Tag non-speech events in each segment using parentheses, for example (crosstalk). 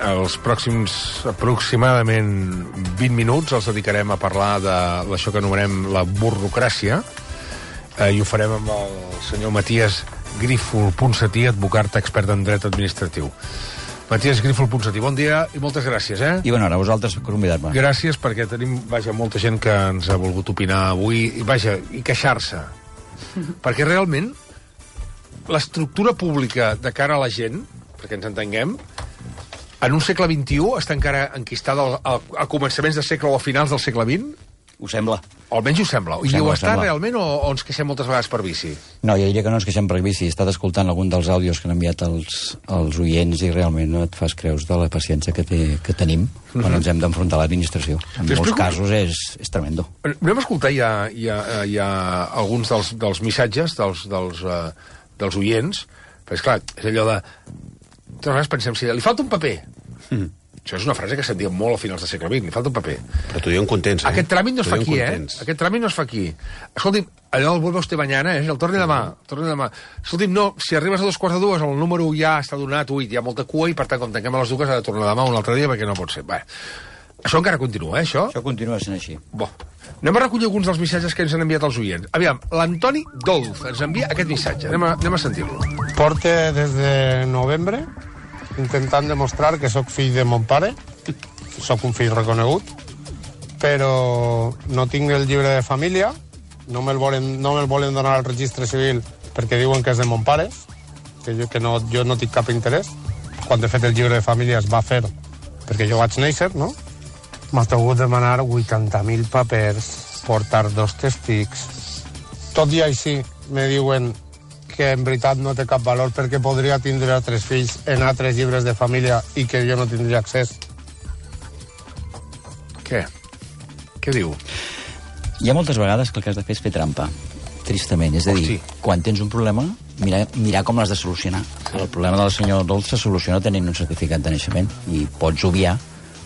Els pròxims aproximadament 20 minuts els dedicarem a parlar de això que anomenem la burocràcia eh, i ho farem amb el senyor Matías Grífol Ponsatí, advocat expert en dret administratiu. Matías Grífol Ponsatí, bon dia i moltes gràcies, eh? I bona hora, a vosaltres per convidar-me. Gràcies perquè tenim, vaja, molta gent que ens ha volgut opinar avui, i vaja, i queixar-se. (laughs) perquè realment l'estructura pública de cara a la gent, perquè ens entenguem, en un segle XXI està encara enquistada a començaments de segle o a finals del segle XX? Ho sembla. O almenys ho sembla. Ho I sembla, ho està sembla. realment o, o ens queixem moltes vegades per bici? No, jo diria que no ens queixem per bici. He estat escoltant algun dels àudios que han enviat els, els oients i realment no et fas creus de la paciència que, té, que tenim quan ens hem d'enfrontar a l'administració. En T'explico- molts casos és, és tremendo. Anem a escoltar ja, ja, ja alguns dels, dels missatges dels, dels, uh, dels oients, perquè, esclar, és allò de... Vegades pensem, si li falta un paper. Mm. Això és una frase que sentíem molt a finals del segle XX, li falta un paper. Però t'ho diuen contents, eh? Aquest tràmit no es fa aquí, eh? contents. Aquest tràmit no es fa aquí. Escolti'm, allò el vuelve usted mañana, eh? El torni demà, el torni demà. Escolti'm, no, si arribes a dos quarts de dues, el número ja està donat, ui, hi ha molta cua, i per tant, com tanquem a les dues, ha de tornar demà un altre dia, perquè no pot ser. Va. Això encara continua, eh, això? Això continua sent així. Bo. Anem a recollir alguns dels missatges que ens han enviat els oients. Aviam, l'Antoni Dolz ens envia aquest missatge. Anem a, anem a sentir-lo. Porte des de novembre intentant demostrar que sóc fill de mon pare, sóc un fill reconegut, però no tinc el llibre de família, no me'l volen, no me'l volen donar al registre civil perquè diuen que és de mon pare, que jo, que no, jo no tinc cap interès. Quan de fet el llibre de família es va fer perquè jo vaig néixer, no? M'ha hagut demanar 80.000 papers, portar dos testics, tot i així me diuen que en veritat no té cap valor perquè podria tindre altres fills en altres llibres de família i que jo no tindria accés. Què? Què diu? Hi ha moltes vegades que el que has de fer és fer trampa, tristament. És a dir, Hosti. quan tens un problema, mirar, mirar com l'has de solucionar. El problema del senyor Dolç se soluciona tenint un certificat de naixement i pots obviar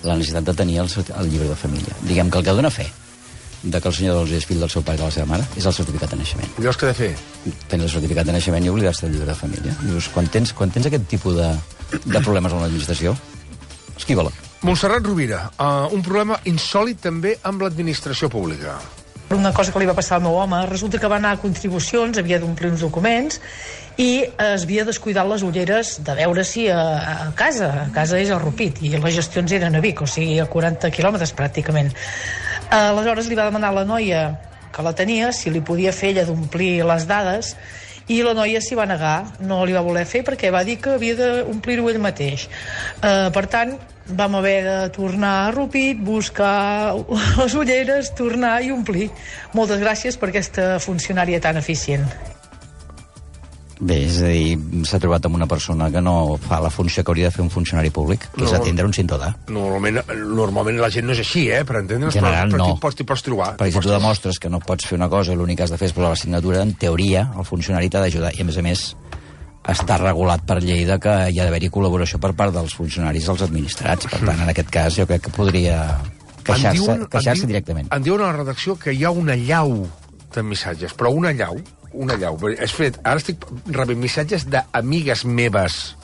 la necessitat de tenir el, el llibre de família. Diguem que el que dona fe de que el senyor Dolç és fill del seu pare i de la seva mare és el certificat de naixement. Llavors què de fer? Tens el certificat de naixement i oblidar-te del llibre de família. Dius, quan tens, quan tens aquest tipus de, de problemes amb l'administració, esquiva-la. Montserrat Rovira, uh, un problema insòlid també amb l'administració pública. una cosa que li va passar al meu home, resulta que va anar a contribucions, havia d'omplir uns documents i es havia descuidat les ulleres de veure si a, a casa, a casa és a Rupit i les gestions eren a Vic, o sigui a 40 quilòmetres pràcticament. Aleshores li va demanar a la noia que la tenia si li podia fer ella d'omplir les dades i la noia s'hi va negar, no li va voler fer perquè va dir que havia d'omplir-ho ell mateix. Uh, per tant, vam haver de tornar a Rupit, buscar les ulleres, tornar i omplir. Moltes gràcies per aquesta funcionària tan eficient. Bé, és a dir, s'ha trobat amb una persona que no fa la funció que hauria de fer un funcionari públic, que és No. atendre un ciutadà. Normalment, normalment la gent no és així, eh? Per entendre'ns, però, però no. t'hi pots, pots trobar. Perquè si tu demostres que no pots fer una cosa i l'únic que has de fer és posar la signatura, en teoria, el funcionari t'ha d'ajudar. I, a més a més, està regulat per llei de que hi ha d'haver-hi col·laboració per part dels funcionaris dels administrats. Per tant, en aquest cas, jo crec que podria queixar-se queixar directament. En diuen a la redacció que hi ha una llau de missatges, però una llau, una llau. És fet, ara estic rebent missatges d'amigues meves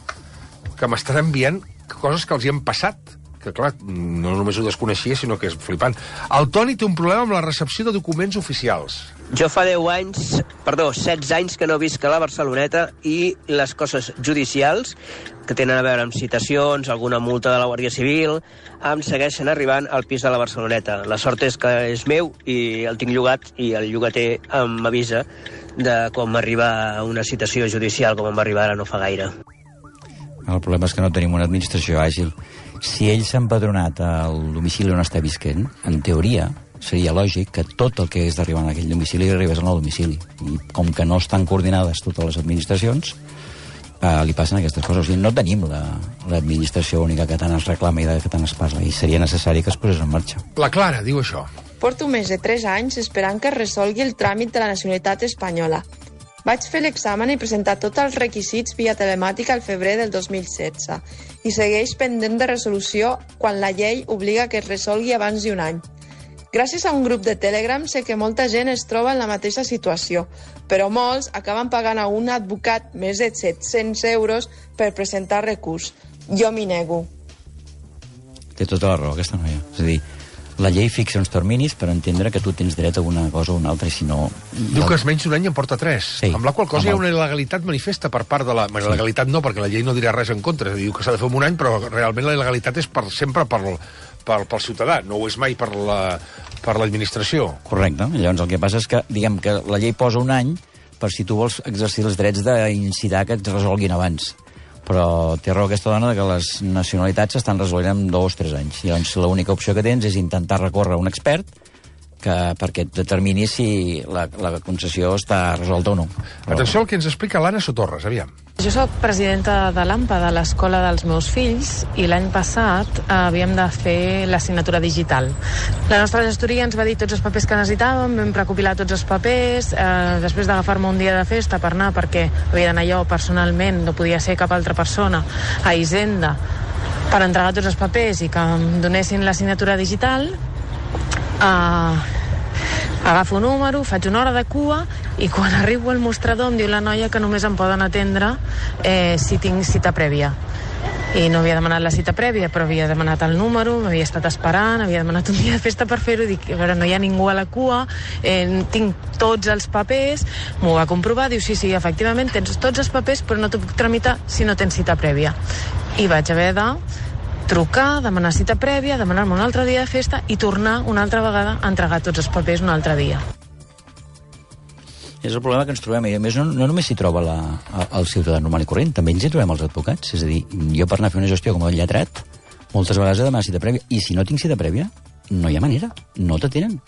que m'estan enviant coses que els hi han passat que clar, no només ho desconeixia, sinó que és flipant. El Toni té un problema amb la recepció de documents oficials. Jo fa 10 anys, perdó, 16 anys que no visc a la Barceloneta i les coses judicials que tenen a veure amb citacions, alguna multa de la Guàrdia Civil, em segueixen arribant al pis de la Barceloneta. La sort és que és meu i el tinc llogat i el llogater m'avisa de quan m'arriba una citació judicial, com em va arribar ara no fa gaire. El problema és que no tenim una administració àgil. Si ell s'ha empadronat al domicili on està visquent, en teoria, seria lògic que tot el que és d'arribar a aquell domicili arribés al nou domicili. I com que no estan coordinades totes les administracions, eh, li passen aquestes coses. O sigui, no tenim la- l'administració única que tant es reclama i de que tant es parla, i seria necessari que es posés en marxa. La Clara diu això. Porto més de 3 anys esperant que es resolgui el tràmit de la nacionalitat espanyola. Vaig fer l'examen i presentar tots els requisits via telemàtica al febrer del 2016 i segueix pendent de resolució quan la llei obliga que es resolgui abans d'un any. Gràcies a un grup de Telegram sé que molta gent es troba en la mateixa situació, però molts acaben pagant a un advocat més de 700 euros per presentar recurs. Jo m'hi nego. Té tota la raó, aquesta noia. És a dir, la llei fixa uns terminis per entendre que tu tens dret a una cosa o una altra, i si no... Diu que és menys d'un any en porta tres. Sí. Amb la qual cosa Amb hi ha el- una il·legalitat manifesta per part de la... Bueno, legalitat no, perquè la llei no dirà res en contra. És a dir, Diu que s'ha de fer en un any, però realment la il·legalitat és per, sempre per, per, pel ciutadà, no ho és mai per la per l'administració. Correcte. Llavors el que passa és que, diguem que la llei posa un any per si tu vols exercir els drets d'incitar que et resolguin abans. Però té raó aquesta dona que les nacionalitats s'estan resolent en dos o tres anys. Llavors l'única opció que tens és intentar recórrer a un expert que, perquè et determini si la, la concessió està resolta o no. Però, Atenció al que ens explica l'Anna Sotorres, aviam. Jo sóc presidenta de l'AMPA, de l'escola dels meus fills, i l'any passat havíem de fer l'assignatura digital. La nostra gestoria ens va dir tots els papers que necessitàvem, vam recopilar tots els papers, eh, després d'agafar-me un dia de festa per anar, perquè havia d'anar jo personalment, no podia ser cap altra persona, a Hisenda, per entregar tots els papers i que em donessin l'assignatura digital, eh, agafo un número, faig una hora de cua i quan arribo al mostrador em diu la noia que només em poden atendre eh, si tinc cita prèvia. I no havia demanat la cita prèvia però havia demanat el número, m'havia estat esperant havia demanat un dia de festa per fer-ho dic, a veure, no hi ha ningú a la cua eh, tinc tots els papers m'ho va comprovar, diu, sí, sí, efectivament tens tots els papers però no t'ho puc tramitar si no tens cita prèvia i vaig haver de trucar, demanar cita prèvia, demanar-me un altre dia de festa i tornar una altra vegada a entregar tots els papers un altre dia. És el problema que ens trobem, i a més no, no només s'hi troba la, el ciutadà normal i corrent, també ens hi trobem els advocats. És a dir, jo per anar a fer una gestió com a lletrat, moltes vegades he de demanar cita prèvia, i si no tinc cita prèvia, no hi ha manera, no te tenen.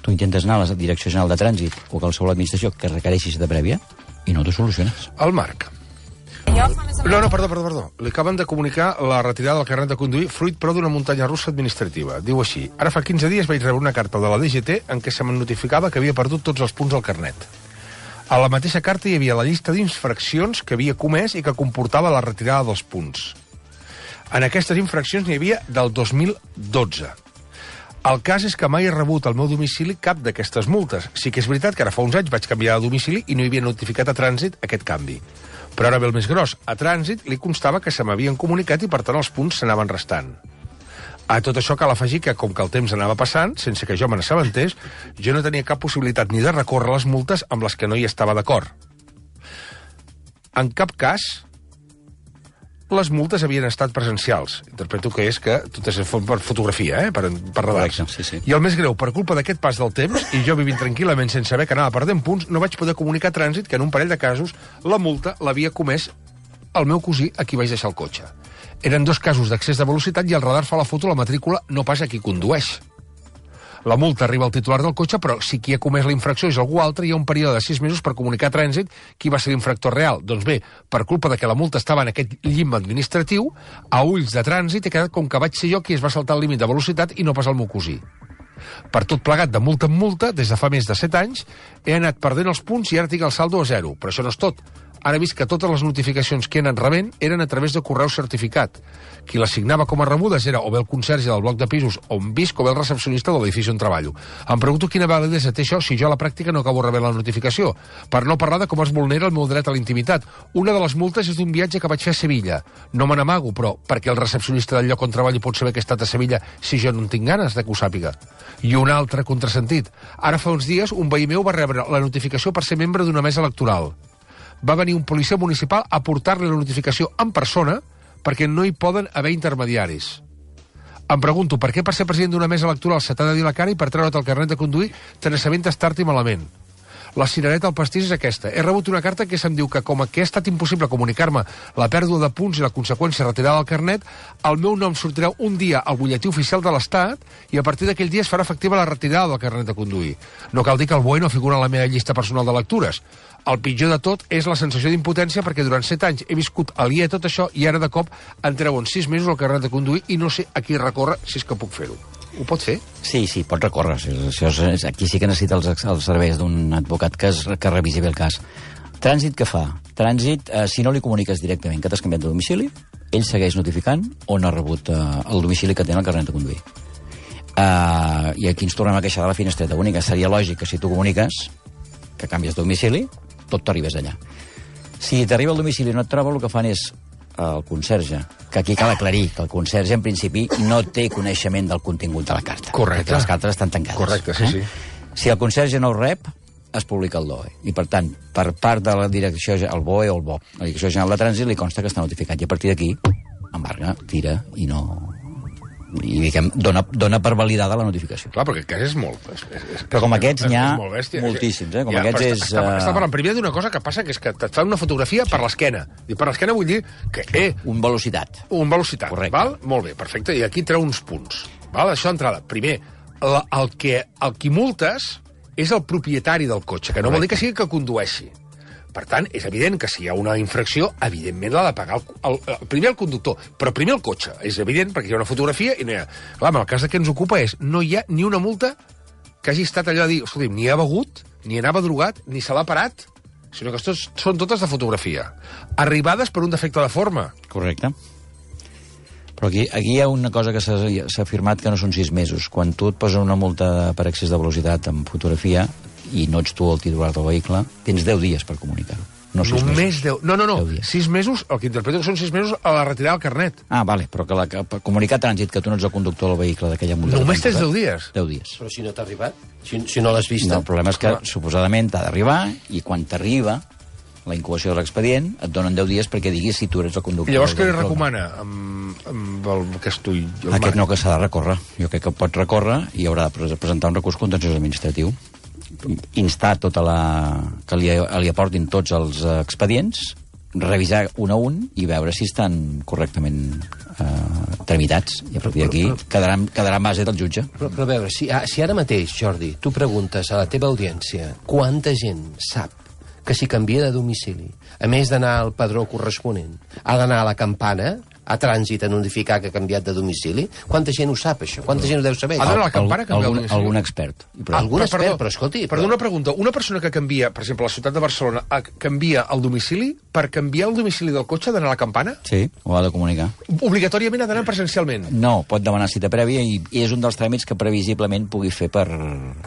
Tu intentes anar a la Direcció General de Trànsit o qualsevol administració que requereixi cita prèvia i no t'ho soluciones. El Marc. No, no, perdó, perdó, perdó. Li acaben de comunicar la retirada del carnet de conduir fruit però d'una muntanya russa administrativa. Diu així, ara fa 15 dies vaig rebre una carta de la DGT en què se me'n notificava que havia perdut tots els punts del carnet. A la mateixa carta hi havia la llista d'infraccions que havia comès i que comportava la retirada dels punts. En aquestes infraccions n'hi havia del 2012. El cas és que mai he rebut al meu domicili cap d'aquestes multes. Sí que és veritat que ara fa uns anys vaig canviar de domicili i no hi havia notificat a trànsit aquest canvi. Però ara ve el més gros. A trànsit li constava que se m'havien comunicat i, per tant, els punts s'anaven restant. A tot això cal afegir que, com que el temps anava passant, sense que jo me n'assabentés, jo no tenia cap possibilitat ni de recórrer les multes amb les que no hi estava d'acord. En cap cas les multes havien estat presencials. Interpreto que és que tot és per fotografia, eh? per, per. Correcte, sí, sí. I el més greu, per culpa d'aquest pas del temps, i jo vivint tranquil·lament sense saber que anava perdent punts, no vaig poder comunicar a trànsit que en un parell de casos la multa l'havia comès el meu cosí a qui vaig deixar el cotxe. Eren dos casos d'accés de velocitat i el radar fa la foto a la matrícula no pas a qui condueix. La multa arriba al titular del cotxe, però si qui ha comès la infracció és algú altre, hi ha un període de sis mesos per comunicar a trànsit qui va ser l'infractor real. Doncs bé, per culpa de que la multa estava en aquest llim administratiu, a ulls de trànsit he quedat com que vaig ser jo qui es va saltar el límit de velocitat i no pas el meu cosí. Per tot plegat, de multa en multa, des de fa més de 7 anys, he anat perdent els punts i ara tinc el saldo a zero. Però això no és tot. Ara he vist que totes les notificacions que he anat rebent eren a través de correu certificat. Qui les signava com a rebudes era o bé el conserge del bloc de pisos on visc o bé el recepcionista de l'edifici on treballo. Em pregunto quina validesa té això si jo a la pràctica no acabo rebent la notificació. Per no parlar de com es vulnera el meu dret a la intimitat. Una de les multes és d'un viatge que vaig fer a Sevilla. No me n'amago, però perquè el recepcionista del lloc on treballo pot saber que he estat a Sevilla si jo no en tinc ganes de que ho sàpiga. I un altre contrasentit. Ara fa uns dies un veí meu va rebre la notificació per ser membre d'una mesa electoral va venir un policia municipal a portar-li la notificació en persona perquè no hi poden haver intermediaris. Em pregunto, per què per ser president d'una mesa electoral se t'ha de dir la cara i per treure't el carnet de conduir te n'assabentes tard i malament? La cirereta al pastís és aquesta. He rebut una carta que se'm diu que com que ha estat impossible comunicar-me la pèrdua de punts i la conseqüència retirada del carnet, el meu nom sortirà un dia al butlletí oficial de l'Estat i a partir d'aquell dia es farà efectiva la retirada del carnet de conduir. No cal dir que el BOE no figura en la meva llista personal de lectures. El pitjor de tot és la sensació d'impotència perquè durant set anys he viscut aliè a tot això i ara de cop em treuen sis mesos el carnet de conduir i no sé a qui recórrer si és que puc fer-ho. Ho pot fer? Sí, sí, pot recórrer. Això és, aquí sí que necessita els, els serveis d'un advocat que, es, que revisi bé el cas. Trànsit què fa? Trànsit, eh, si no li comuniques directament que t'has canviat de domicili, ell segueix notificant on ha rebut eh, el domicili que té el carnet de conduir. Uh, I aquí ens tornem a queixar de la finestreta única. Seria lògic que si tu comuniques que canvies domicili, tot t'arribes allà. Si t'arriba al domicili i no et troba, el que fan és el conserge que aquí cal aclarir que el conserge, en principi, no té coneixement del contingut de la carta. Correcte. Les cartes estan tancades. Correcte, sí, sí. Si el conserge no ho rep, es publica el DOE. I, per tant, per part de la direcció, el BOE o el BO, la Direcció General de Trànsit, li consta que està notificat. I a partir d'aquí, embarga, tira i no... I diguem, dona, dona per validada la notificació. Clar, perquè aquest és molt... És, és, és, Però com aquests n'hi ha moltíssims, eh? Com Ja, aquests és, Està, està, eh, està parlant primer d'una cosa que passa, que és que et fan una fotografia per l'esquena. I per l'esquena vull dir que, eh, Un velocitat. un velocitat, Correcte. val? Molt bé, perfecte. I aquí treu uns punts. Val? Això d'entrada. Primer, la, el, que, el qui multes és el propietari del cotxe, que no vol dir que sigui que condueixi. Per tant, és evident que si hi ha una infracció, evidentment l'ha de pagar el, el, el, primer el conductor, però primer el cotxe. És evident, perquè hi ha una fotografia i no hi ha... Clar, el cas que ens ocupa és no hi ha ni una multa que hagi estat allò de dir, escolti'm, ni ha begut, ni anava drogat, ni se l'ha parat, sinó que tots, són totes de fotografia. Arribades per un defecte de forma. Correcte. Però aquí, aquí hi ha una cosa que s'ha afirmat que no són sis mesos. Quan tu et posen una multa per excés de velocitat amb fotografia i no ets tu el titular del vehicle, tens 10 dies per comunicar-ho. No sis Només mesos. deu... No, no, no. Deu dies. Sis mesos, el que interpreto que són sis mesos a la retirada del carnet. Ah, vale, però que, la, que per comunicar trànsit que tu no ets el conductor del vehicle d'aquella multa... Només tens t'han 10 posat, dies. 10 dies. Però si no t'ha arribat, si, si no l'has vist... No, el problema és que, suposadament, t'ha d'arribar i quan t'arriba la incubació de l'expedient, et donen 10 dies perquè diguis si tu eres el conductor. Llavors què li recomana amb, amb el que estui? El Aquest no que s'ha de recórrer. Jo crec que pot recórrer i haurà de pres- presentar un recurs contenciós administratiu. Instar tota la... que li, li aportin tots els expedients, revisar un a un i veure si estan correctament eh, tramitats. I a partir d'aquí quedarà, quedarà en base del jutge. Però, però a veure, si, ah, si ara mateix, Jordi, tu preguntes a la teva audiència quanta gent sap que si canvia de domicili, a més d'anar al padró corresponent, ha d'anar a la campana, a trànsit a notificar que ha canviat de domicili, quanta gent ho sap, això? Quanta gent ho deu saber? Ha d'anar a la campana a canviar el algun, algun expert. Prou. Algun Però, expert, perdó, però escolti... Perdó, una pregunta. Una persona que canvia, per exemple, a la ciutat de Barcelona, a, canvia el domicili, per canviar el domicili del cotxe ha d'anar a la campana? Sí, ho ha de comunicar. Obligatòriament ha d'anar presencialment. No, pot demanar cita prèvia i, i és un dels tràmits que previsiblement pugui fer per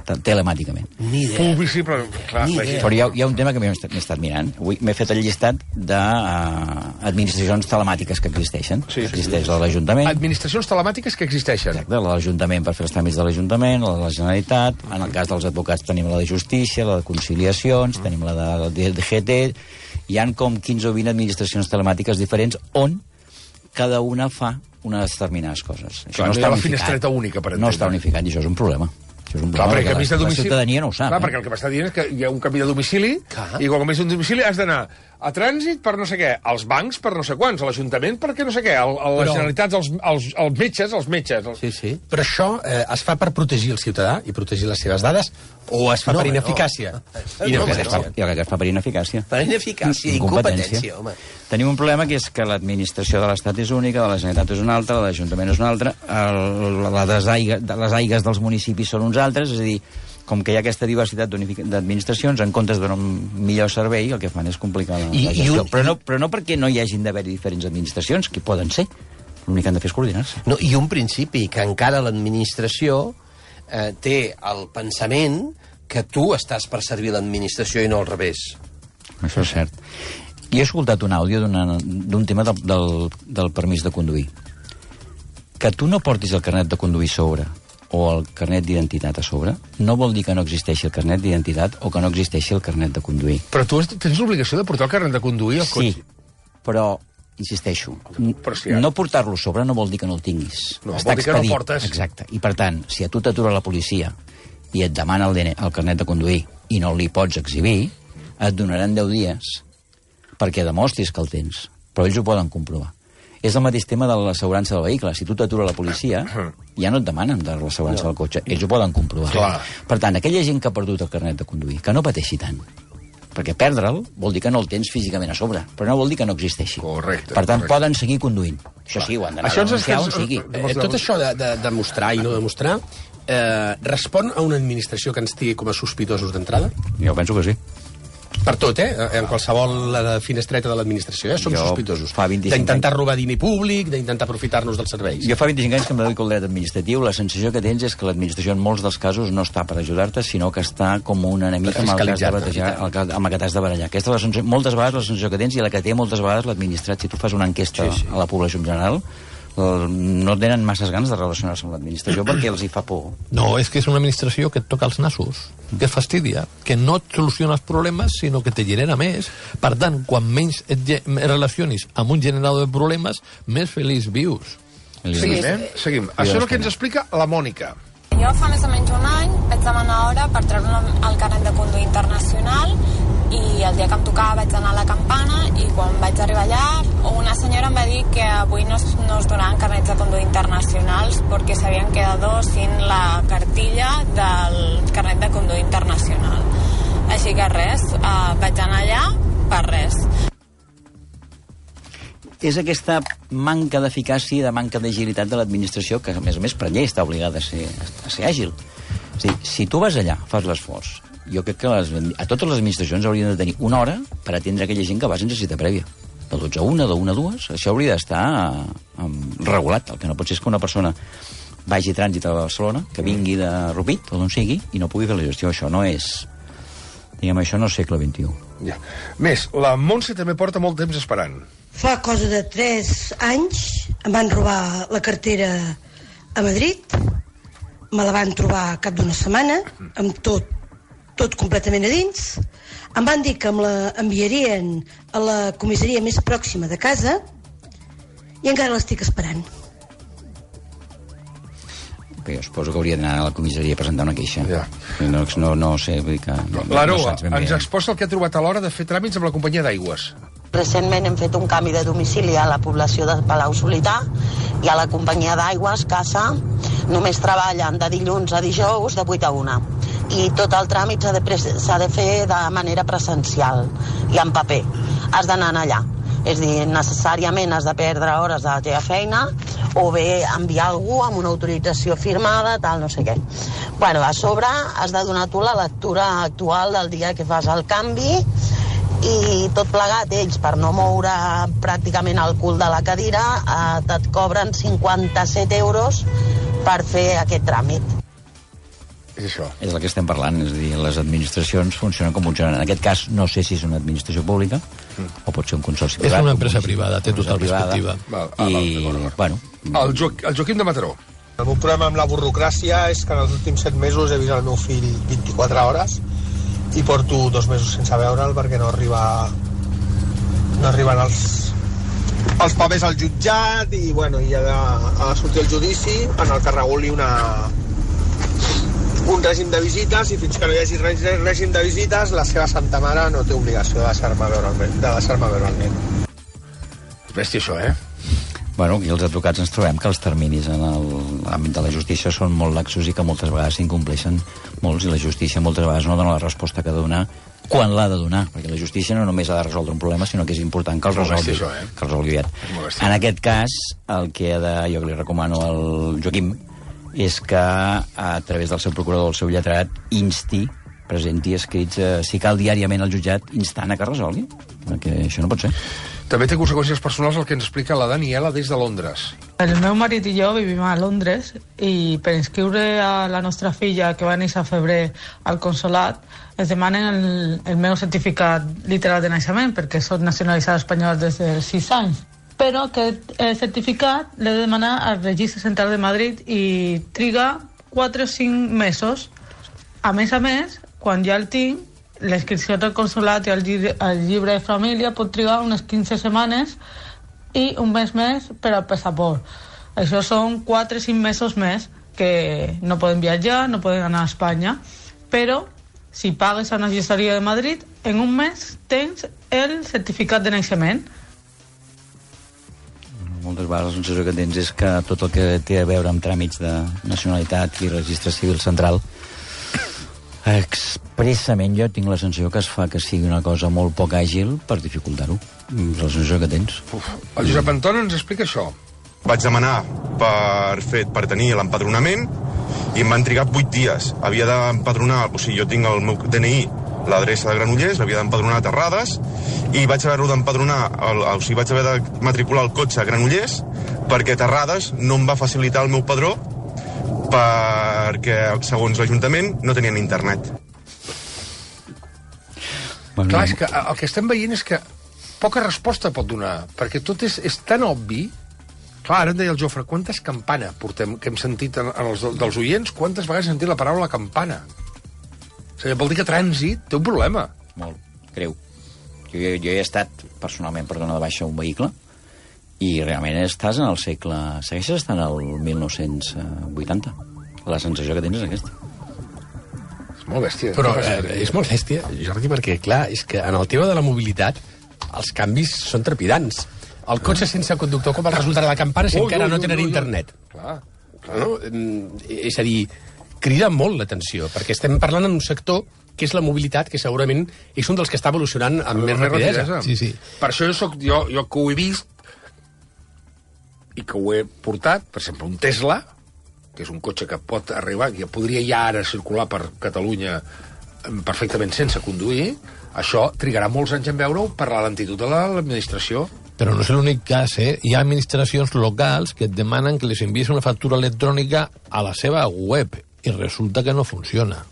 te- telemàticament. Ni idea. Publicible, clar, Ni idea. Però hi ha, hi ha un tema que m'he estat, mirant. Avui m'he fet el llistat d'administracions telemàtiques que existeixen. Sí, sí, Existeix la de l'Ajuntament, Administracions telemàtiques que existeixen. exacte, la de l'Ajuntament per fer els tràmits de l'Ajuntament, la de la Generalitat, en el cas dels advocats tenim la de Justícia, la de Conciliacions, tenim la de la DGT, hi han com 15 o 20 administracions telemàtiques diferents on cada una fa unes determinades coses. Això Clar, no ha la unificat. finestreta única, per No entendre. està unificat i això és un problema. Això és un Clar, problema perquè canvis de la, la domicili... ciutadania no ho sap. Clar, eh? perquè el que m'està dient és que hi ha un canvi de domicili Clar. i quan canvis un domicili has d'anar a trànsit per no sé què, als bancs per no sé quants, a l'Ajuntament perquè no sé què, a, a les Però- Generalitats, als, als, als metges, als metges. Els... Sí, sí. Però això eh, es fa per protegir el ciutadà i protegir les seves dades o es fa No, per no. ineficàcia? Jo crec que es fa, jo crec que es fa per ineficàcia. Per ineficàcia, incompetència, home. Tenim un problema que és que l'administració de l'Estat és única, de la Generalitat és una altra, la de l'Ajuntament és una altra, el, la desaiga, de les aigues dels municipis són uns altres, és a dir, com que hi ha aquesta diversitat d'administracions, en comptes de donar un millor servei, el que fan és complicar la, I- la i gestió. un- Però, no, però no perquè no hi hagin d'haver diferents administracions, que poden ser. L'únic que han de fer és coordinar-se. No, I un principi, que encara l'administració eh, té el pensament que tu estàs per servir l'administració i no al revés. Això és cert. I he escoltat un àudio d'un tema del, del, del permís de conduir. Que tu no portis el carnet de conduir sobre o el carnet d'identitat a sobre, no vol dir que no existeixi el carnet d'identitat o que no existeixi el carnet de conduir. Però tu tens l'obligació de portar el carnet de conduir al Sí, cotxe. però, insisteixo, Però si ara- no portar-lo a sobre no vol dir que no el tinguis. No, Està vol dir que no portes. Exacte. I, per tant, si a tu t'atura la policia i et demana el, DN, el carnet de conduir i no li pots exhibir, et donaran 10 dies perquè demostris que el tens. Però ells ho poden comprovar. És el mateix tema de l'assegurança del vehicle. Si tu t'atura la policia, (clears throat) ja no et demanen de l'assegurança del cotxe. Ells ho poden comprovar. Clar. Per tant, aquella gent que ha perdut el carnet de conduir, que no pateixi tant. Perquè perdre'l vol dir que no el tens físicament a sobre, però no vol dir que no existeixi. Correcte, Per tant, correcte. poden seguir conduint. Això sí, ho han d'anar Això a denunciar on sigui. Eh, tot això de, de demostrar i no demostrar eh, respon a una administració que ens tingui com a sospitosos d'entrada? Jo penso que sí. Per tot, eh? En qualsevol eh, finestreta de l'administració, eh? Som Jo sospitosos. fa 25 D'intentar robar diner públic, d'intentar aprofitar-nos dels serveis. Jo fa 25 anys que em dedico al dret administratiu. La sensació que tens és que l'administració en molts dels casos no està per ajudar-te, sinó que està com un enemic amb el has de batejar, el que, amb el que t'has de barallar. Aquesta és la sensació, moltes vegades la sensació que tens i la que té moltes vegades l'administrat. Si tu fas una enquesta Sí, sí. a la població en general, eh, no tenen masses ganes de relacionar-se amb l'administració perquè els hi fa por. No, és que és una administració que et toca els nassos, que es fastidia, que no et soluciona els problemes, sinó que te genera més. Per tant, quan menys et relacionis amb un generador de problemes, més feliç vius. Seguim, eh? Seguim. Això és el que ens explica la Mònica. Jo fa més o menys un any vaig demanar hora per treure el carnet de conduir internacional i el dia que em tocava vaig anar a la campana i quan vaig arribar allà una senyora em va dir que avui no, es- no es donaven carnets de conduir internacionals perquè s'havien quedado sin la cartilla del carnet de conduir internacional. Així que res, eh, vaig anar allà per res. és aquesta manca d'eficàcia i de manca d'agilitat de l'administració que, a més a més, per llei està obligada a ser, a ser àgil. És dir, si tu vas allà, fas l'esforç, jo crec que les, a totes les administracions haurien de tenir una hora per atendre aquella gent que va sense cita prèvia. De 12 a 1, de 1 a 2, això hauria d'estar um, regulat. El que no pot ser és que una persona vagi a trànsit a Barcelona, que vingui de Rupit, o d'on sigui, i no pugui fer la gestió. Això no és... Diguem, això no és segle XXI. Ja. Més, la Montse també porta molt temps esperant. Fa cosa de 3 anys em van robar la cartera a Madrid, me la van trobar cap d'una setmana, amb tot, tot completament a dins. Em van dir que em la enviarien a la comissaria més pròxima de casa i encara l'estic esperant. que jo suposo que hauria d'anar a la comissaria a presentar una queixa. Ja. No, no, no sé, vull dir que... No, L'Aroa bé. ens exposa el que ha trobat a l'hora de fer tràmits amb la companyia d'aigües. Recentment hem fet un canvi de domicili a la població de Palau Solità i a la companyia d'aigües, Casa, només treballen de dilluns a dijous de 8 a 1. I tot el tràmit s'ha de, de fer de manera presencial i en paper. Has d'anar allà. És dir, necessàriament has de perdre hores de la teva feina o bé enviar algú amb una autorització firmada, tal, no sé què. Bueno, a sobre has de donar tu la lectura actual del dia que fas el canvi i tot plegat ells per no moure pràcticament el cul de la cadira eh, et cobren 57 euros per fer aquest tràmit. És això. És el que estem parlant, és a dir, les administracions funcionen com funcionen. En aquest cas, no sé si és una administració pública o pot ser un consorci És privat. una un empresa privada, té privada. perspectiva. Val, ah, I, val, bueno, El, jo, el Joaquim de Mataró. El meu problema amb la burocràcia és que en els últims 7 mesos he vist el meu fill 24 hores i porto dos mesos sense veure'l perquè no arriba no arriben els els papers al jutjat i bueno, i ha de, ha de sortir el judici en el que reguli una un règim de visites i fins que no hi hagi rè- règim de visites la seva santa mare no té obligació de deixar-me veure, el nen- de deixar-me veure el nen. És bèstia, això, eh? bueno, i els advocats ens trobem que els terminis en el- l'àmbit de la justícia són molt laxos i que moltes vegades s'incompleixen molts i la justícia moltes vegades no dona la resposta que donar quan l'ha de donar, perquè la justícia no només ha de resoldre un problema, sinó que és important que el resolgui, això, eh? que el resolgui aviat. En aquest cas, el que ha de, jo li recomano al Joaquim és que a través del seu procurador, el seu lletrat, insti, presenti escrits, eh, si cal diàriament al jutjat, instant a que resolgui, perquè això no pot ser. També té conseqüències personals el que ens explica la Daniela des de Londres. El meu marit i jo vivim a Londres i per inscriure a la nostra filla que va néixer a febrer al consolat ens demanen el, el meu certificat literal de naixement perquè soc nacionalitzada espanyola des dels 6 anys però aquest eh, certificat l'he de demanar al Registre Central de Madrid i triga 4 o 5 mesos a més a més, quan ja el tinc, la inscripció del consulat i el llibre, el llibre de família pot trigar unes 15 setmanes i un mes més per al passaport. Això són 4 o 5 mesos més que no poden viatjar, no poden anar a Espanya, però si pagues a una gestoria de Madrid, en un mes tens el certificat de naixement. Moltes vegades la sensació que tens és que tot el que té a veure amb tràmits de nacionalitat i registre civil central expressament jo tinc la sensació que es fa que sigui una cosa molt poc àgil per dificultar-ho. És la sensació que tens. Uf, el Josep Anton ens explica això. Vaig demanar per, fer, per tenir l'empadronament i em van trigar 8 dies. Havia d'empadronar, o sigui, jo tinc el meu DNI, l'adreça de Granollers, l'havia d'empadronar a Terrades, i vaig haver-lo d'empadronar, o sigui, vaig haver de matricular el cotxe a Granollers, perquè Terrades no em va facilitar el meu padró, perquè, segons l'Ajuntament, no tenien internet. Bueno, Clar, és que el que estem veient és que poca resposta pot donar, perquè tot és, és tan obvi Clar, ara em deia el Jofre, quantes campana portem, que hem sentit en, en els, dels oients, quantes vegades hem sentit la paraula campana? O sigui, vol dir que trànsit té un problema. Molt, greu. Jo, jo, jo he estat personalment per donar de baixa un vehicle i realment estàs en el segle... Segueixes estant al 1980. La sensació que tens és aquesta. És molt bèstia. Però eh, és molt bèstia, Jordi, perquè, clar, és que en el tema de la mobilitat els canvis són trepidants. El cotxe sense conductor, com el resultat de la campana, si Ui, encara ui, no ui, tenen ui, ui. internet. Clar, No? Mm, És a dir, crida molt l'atenció, perquè estem parlant en un sector que és la mobilitat, que segurament és un dels que està evolucionant amb més rapidesa. Sí, sí. Per això jo, soc, jo, jo que ho he vist i que ho he portat, per exemple, un Tesla, que és un cotxe que pot arribar, que podria ja ara circular per Catalunya perfectament sense conduir, això trigarà molts anys en veure-ho per la lentitud de la- l'administració. Però no és l'únic cas, eh? Hi ha administracions locals que et demanen que les envies una factura electrònica a la seva web i resulta que no funciona.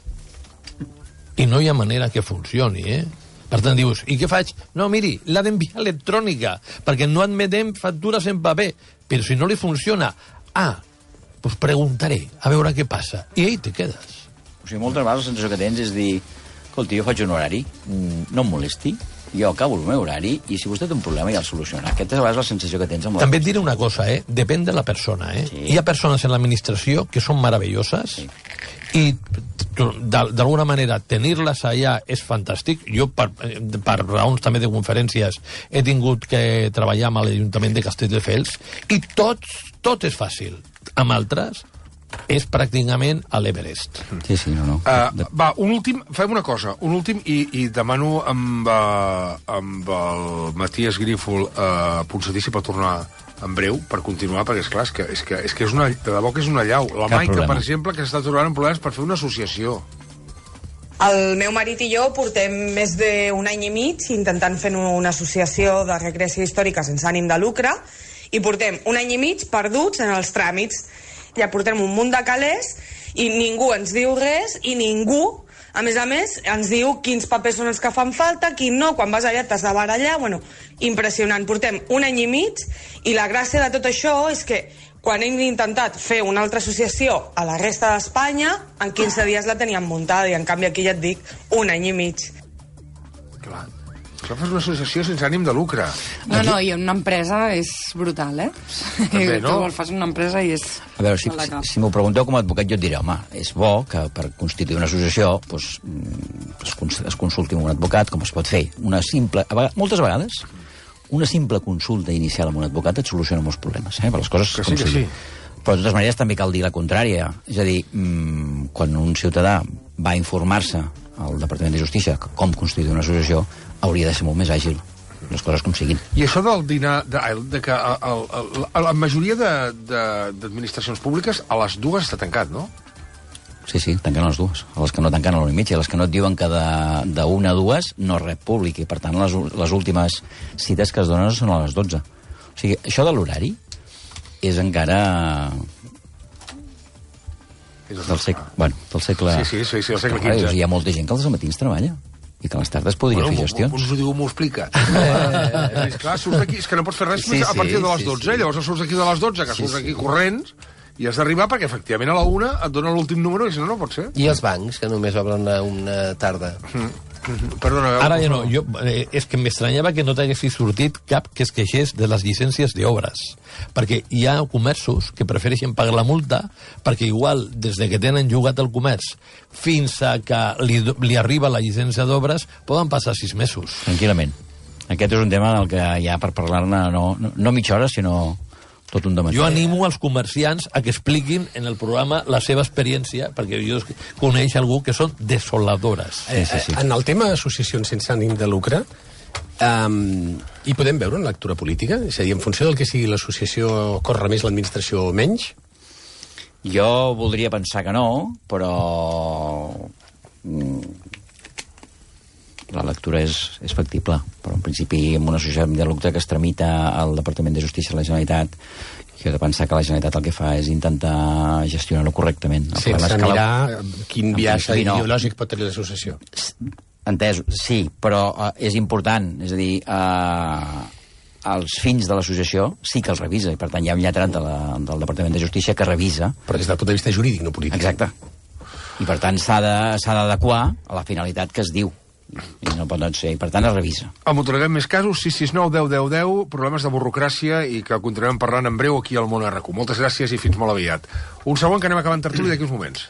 I no hi ha manera que funcioni, eh? Per tant, dius, i què faig? No, miri, l'ha d'enviar electrònica, perquè no admetem factures en paper. Però si no li funciona, ah, doncs preguntaré, a veure què passa. I ahí te quedes. O sigui, moltes vegades la sensació que tens és dir escolti, jo faig un horari, mm, no em molesti, jo acabo el meu horari i si vostè té un problema ja el soluciona. Aquesta és a vegades la sensació que tens amb la... També et diré una cosa, eh? depèn de la persona. Eh? Sí. Hi ha persones en l'administració que són meravelloses Sí. i d'alguna manera tenir-les allà és fantàstic. Jo, per, eh, per raons també de conferències, he tingut que treballar amb l'Ajuntament de Castelldefels i tot, tot és fàcil. Amb altres és pràcticament a l'Everest. Sí, sí, no, no. Uh, va, un últim, fem una cosa, un últim i, i demano amb, uh, amb el Matías Grífol uh, Ponsatí si pot tornar en breu per continuar, perquè és clar, és que és, que, és, que és una, de debò que és una llau. La Cap Maica, problema. per exemple, que s'està trobant en problemes per fer una associació. El meu marit i jo portem més d'un any i mig intentant fer una associació de recreació històrica sense ànim de lucre i portem un any i mig perduts en els tràmits. Ja portem un munt de calés i ningú ens diu res i ningú, a més a més, ens diu quins papers són els que fan falta, quin no, quan vas allà t'has de barallar, bueno, impressionant. Portem un any i mig i la gràcia de tot això és que quan hem intentat fer una altra associació a la resta d'Espanya, en 15 dies la teníem muntada i en canvi aquí ja et dic un any i mig. Clar. Això fas una associació sense ànim de lucre. No, no, i una empresa és brutal, eh? També, (laughs) no? Tu fas una empresa i és... A veure, si, si, si m'ho pregunteu com a advocat, jo et diré, home, és bo que per constituir una associació doncs, mm, es, es consulti amb un advocat, com es pot fer. Una simple, a vegades, moltes vegades, una simple consulta inicial amb un advocat et soluciona molts problemes, eh? per les coses Que com sí, que sí. Però de totes maneres també cal dir la contrària. És a dir, mmm, quan un ciutadà va a informar-se al Departament de Justícia com constituir una associació, hauria de ser molt més àgil, les coses com siguin. I això del dinar, de, de que a, a la majoria d'administracions públiques a les dues està tancat, no? Sí, sí, tanquen les dues. A les que no tanquen a l'una i mitja, a les que no et diuen que d'una a dues no rep públic, i per tant les, les últimes cites que es donen són a les 12. O sigui, això de l'horari és encara... Del segle, bueno, del segle... Sí, sí, sí, sí, del segle Clar, XV. dius, Hi ha molta gent que als matins treballa i que a les tardes podria Bueno, fer gestions. Us ho diu, m'ho explica. (laughs) Eh, és clar, surts d'aquí, és que no pots fer res Sí, més a sí, partir de les sí, 12, sí. llavors surts d'aquí de les 12, que Sí, surts sí. aquí corrents, i has d'arribar perquè efectivament a la una et dona l'últim número i si no, no pot ser. I els bancs, que només obren a una tarda. Perdona, Ara ja no, jo, eh, és que m'estranyava que no t'haguessis sortit cap que es queixés de les llicències d'obres, perquè hi ha comerços que prefereixen pagar la multa perquè igual des de que tenen jugat el comerç fins a que li, li arriba la llicència d'obres poden passar sis mesos. Tranquil·lament. Aquest és un tema del que hi ha per parlar-ne no, no, no mitja hora, sinó tot un dematí. Jo animo als comerciants a que expliquin en el programa la seva experiència, perquè jo coneix algú que són desoladores. Eh, eh, En el tema associacions sense ànim de lucre, um, hi podem veure una lectura política? És a dir, en funció del que sigui l'associació, corre més l'administració o menys? Jo voldria pensar que no, però... la lectura és, és factible, però en principi amb una societat de lucre que es tramita al Departament de Justícia de la Generalitat he de pensar que la Generalitat el que fa és intentar gestionar-ho correctament. El Sense que la- mirar quin En viatge no. ideològic pot tenir l'associació. Entès, sí, però uh, és important, és a dir, uh, els fins de l'associació sí que els revisa, i per tant hi ha un lletrat de la, del Departament de Justícia que revisa. Però des del punt de vista jurídic, no polític. Exacte. I per tant s'ha d'adequar a la finalitat que es diu. I no pot ser, i per tant es revisa. El Motoreguem més casos, 669 10 10 10, problemes de burocràcia i que continuarem parlant en breu aquí al Món RQ. Moltes gràcies i fins molt aviat. Un segon que anem acabant tertúlia d'aquí uns moments.